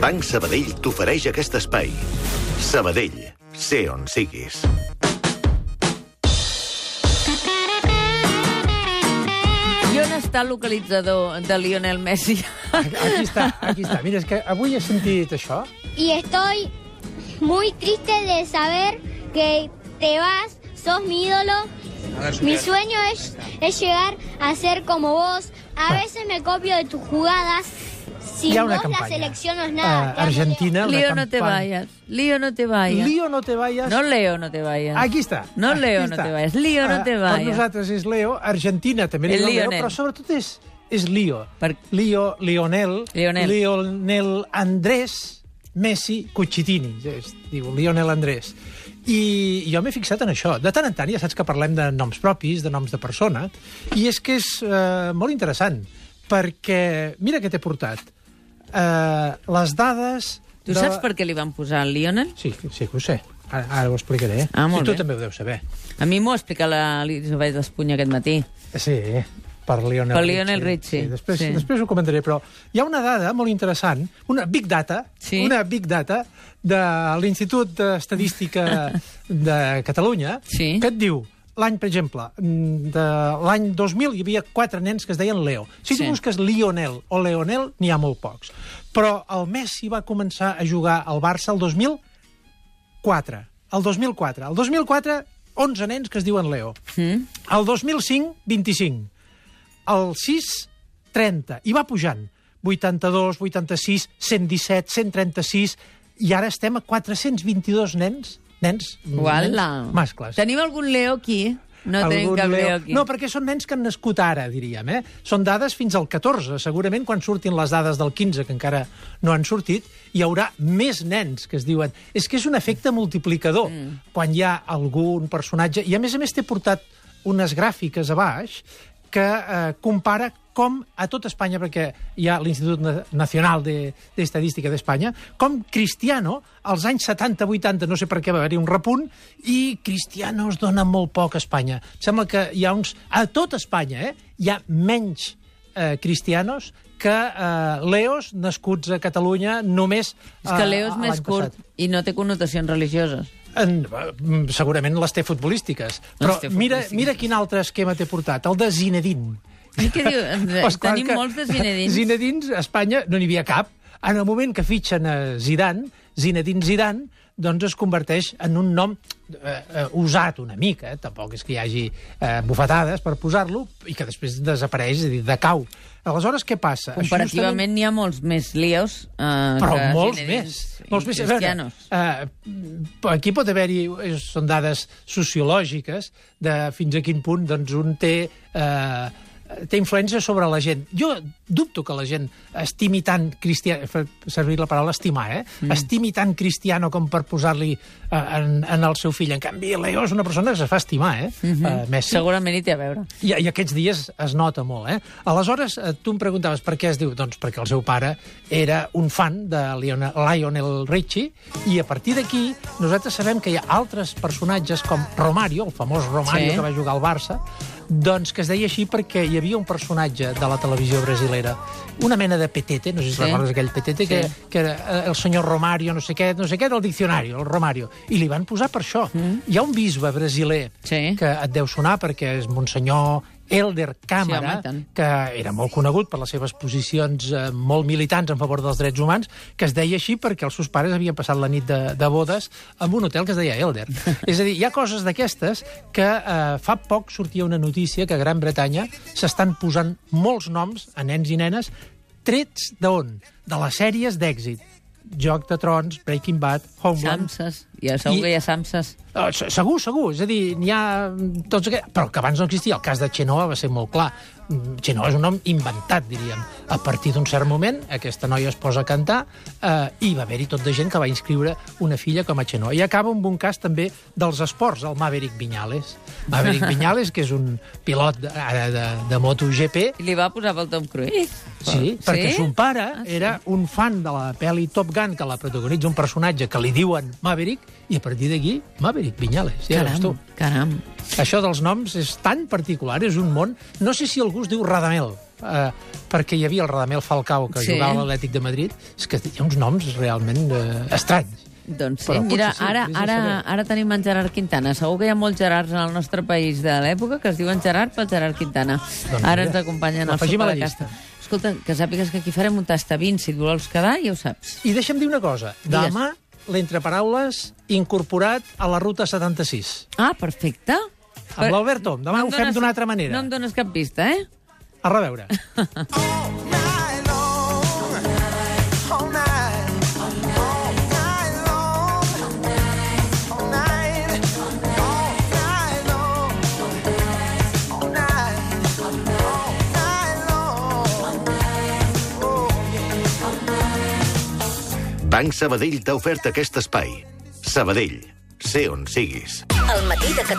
Banc Sabadell t'ofereix aquest espai. Sabadell, sé on siguis. I on està el localitzador de Lionel Messi? Aquí està, aquí està. Mira, és que avui he sentit això. y estoy muy triste de saber que te vas, sos mi ídolo. Mi sueño es, es llegar a ser como vos. A veces me copio de tus jugadas. Sin Hi ha una vos la campanya. selección no es Eh, nada. Amo, Argentina, una Lío, no te campanya- vayas. Lío, no te vayas. Lío, no te vayas. No, Leo, no te vayas. Aquí està. No, Aquí Leo, no està. te vayas. Lío, no Eh, te Per vayas. nosaltres és Leo. Argentina també li El diuen Leo, Lionel. però sobretot és, és Lío. Per- Lío, Lionel, Lionel. Lionel Andrés Messi Cucitini. Es diu Lionel Andrés. I jo m'he fixat en això. De tant en tant, ja saps que parlem de noms propis, de noms de persona, i és que és eh, molt interessant, perquè, mira què t'he portat. Eh, les dades... Tu saps per què li van posar el Lionel? Sí, sí que ho sé. Ara, ara ho explicaré. Ah, molt I tu bé. també ho deus saber. A mi m'ho ha explicat l'Elisabet Espunya aquest matí. Sí, per Lionel Per Lionel Richie, Sí, després, sí. després ho comentaré, però hi ha una dada molt interessant, una big data, Sí. una big data de l'Institut d'Estadística de Catalunya, Sí. que et diu l'any, per exemple, de l'any 2000 hi havia quatre nens que es deien Leo. Si tu Sí. busques Lionel o Leonel, n'hi ha molt pocs. Però el Messi va començar a jugar al Barça el 2004. El 2004. El 2004, 11 nens que es diuen Leo. Mm? El 2005, 25. El 6, 30. I va pujant. 82, 86, 117, 136... I ara estem a 422 nens. Nens. Uala. Nens mascles. Tenim algun Leo aquí? No tenim cap Leo, Leo- aquí. No, perquè són nens que han nascut ara, diríem. Eh? Són dades fins al 14. Segurament quan surtin les dades del 15, que encara no han sortit, hi haurà més nens que es diuen... És que és un efecte multiplicador. Mm. Quan hi ha algun personatge... I a més a més t'he portat unes gràfiques a baix que eh, compara com a tot Espanya, perquè hi ha l'Institut Na- Nacional d'Estadística de, d'Espanya, com Cristiano, als anys 70-80, no sé per què va haver-hi un repunt, i Cristiano es dona molt poc a Espanya. Em sembla que hi ha uns... A tot Espanya, eh? Hi ha menys eh, cristianos que eh, leos nascuts a Catalunya només... És que eh, Leo és més curt passat. i no té connotacions religioses. En, mm, segurament les té futbolístiques. Però té mira, futbolístiques. mira quin altre esquema t'he portat, el de Zinedine. I què diu? Pues Tenim molts de Zinedins. Zinedins, a Espanya no n'hi havia cap. En el moment que fitxen a Zidane, Zinedine Zidane, doncs es converteix en un nom eh, eh, usat una mica, eh? tampoc és que hi hagi eh, bufetades per posar-lo, i que després desapareix, és a dir, decau. Aleshores, què passa? Comparativament n'hi ha molts més Leos eh, però que molts Zinedins més. Molts més. Veure, eh, aquí pot haver-hi, eh, són dades sociològiques, de fins a quin punt doncs, un té... Eh, té influència sobre la gent. Jo dubto que la gent estimi tant cristià... servir la paraula estimar, eh? Mm. Estimi tant cristiano com per posar-li eh, en, en el seu fill. En canvi, Leo és una persona que es fa estimar, eh? Mm -hmm. uh, Messi. Segurament hi té a veure. I, I aquests dies es nota molt, eh? Aleshores, eh, tu em preguntaves per què es diu? Doncs perquè el seu pare era un fan de Lionel, Lionel Richie i a partir d'aquí nosaltres sabem que hi ha altres personatges com Romario, el famós Romario Sí. que va jugar al Barça, doncs que es deia així perquè hi havia un personatge de la televisió brasilera, una mena de petete, no sé si Sí. recordes aquell petete, que, Sí. que era eh, el senyor Romario, no sé què, no sé què, del diccionari, el Romario. I li van posar per això. Mm. Hi ha un bisbe brasiler Sí. que et deu sonar perquè és Monsenyor Elder Sí, Càmera, tant. que era molt conegut per les seves posicions eh, molt militants en favor dels drets humans, que es deia així perquè els seus pares havien passat la nit de, de bodes en un hotel que es deia Elder. És a dir, hi ha coses d'aquestes que eh, fa poc sortia una notícia que a Gran Bretanya s'estan posant molts noms a nens i nenes trets d'on? De les sèries d'èxit. Joc de Trons, Breaking Bad, Homeland... Samses. Ja segur I- que hi ha Samses. Uh, segur, segur. És a dir, n'hi ha mm, tots aquests... Però que abans no existia. El cas de Xenoa va ser molt clar. Mm, Xenoa és un nom inventat, diríem. A partir d'un cert moment, aquesta noia es posa a cantar eh, i va haver-hi tot de gent que va inscriure una filla com a Xenoa. I acaba amb un cas també dels esports, el Maverick Viñales. Maverick Viñales, que és un pilot de, ara de, de MotoGP, I li va posar pel Tom Cruise. Sí, perquè son pare Ah, sí? era un fan de la pel·li Top Gun, que la protagonitza un personatge que li diuen Maverick, i a partir d'aquí, Maverick Viñales. Ja veus tu. Caram, caram. Això dels noms és tan particular, és un món... No sé si algú es diu Radamel. eh, perquè hi havia el Radamel Falcao, que Sí. jugava a l'Atlètic de Madrid, és que hi ha uns noms realment eh, estranys. Doncs sí, Però mira, sí, ara, a ara, ara tenim en Gerard Quintana. Segur que hi ha molts Gerards en el nostre país de l'època que es diuen Gerard pel Gerard Quintana. Doncs ara ens acompanyen al l'afegim Sopa a la de. Casta. Escolta, que sàpigues que aquí farem un tastavins, si et vols quedar, ja ho saps. I deixa'm dir una cosa. Digues. Demà, l'entreparaules incorporat a la ruta 76. Ah, perfecte. Amb l'Albert Tom. Demà No ho fem dones- d'una altra manera. No em dones cap pista, eh? A reveure. night Banc Sabadell t'ha ofert aquest espai. Sabadell, sé on siguis. El matí de Catalunya.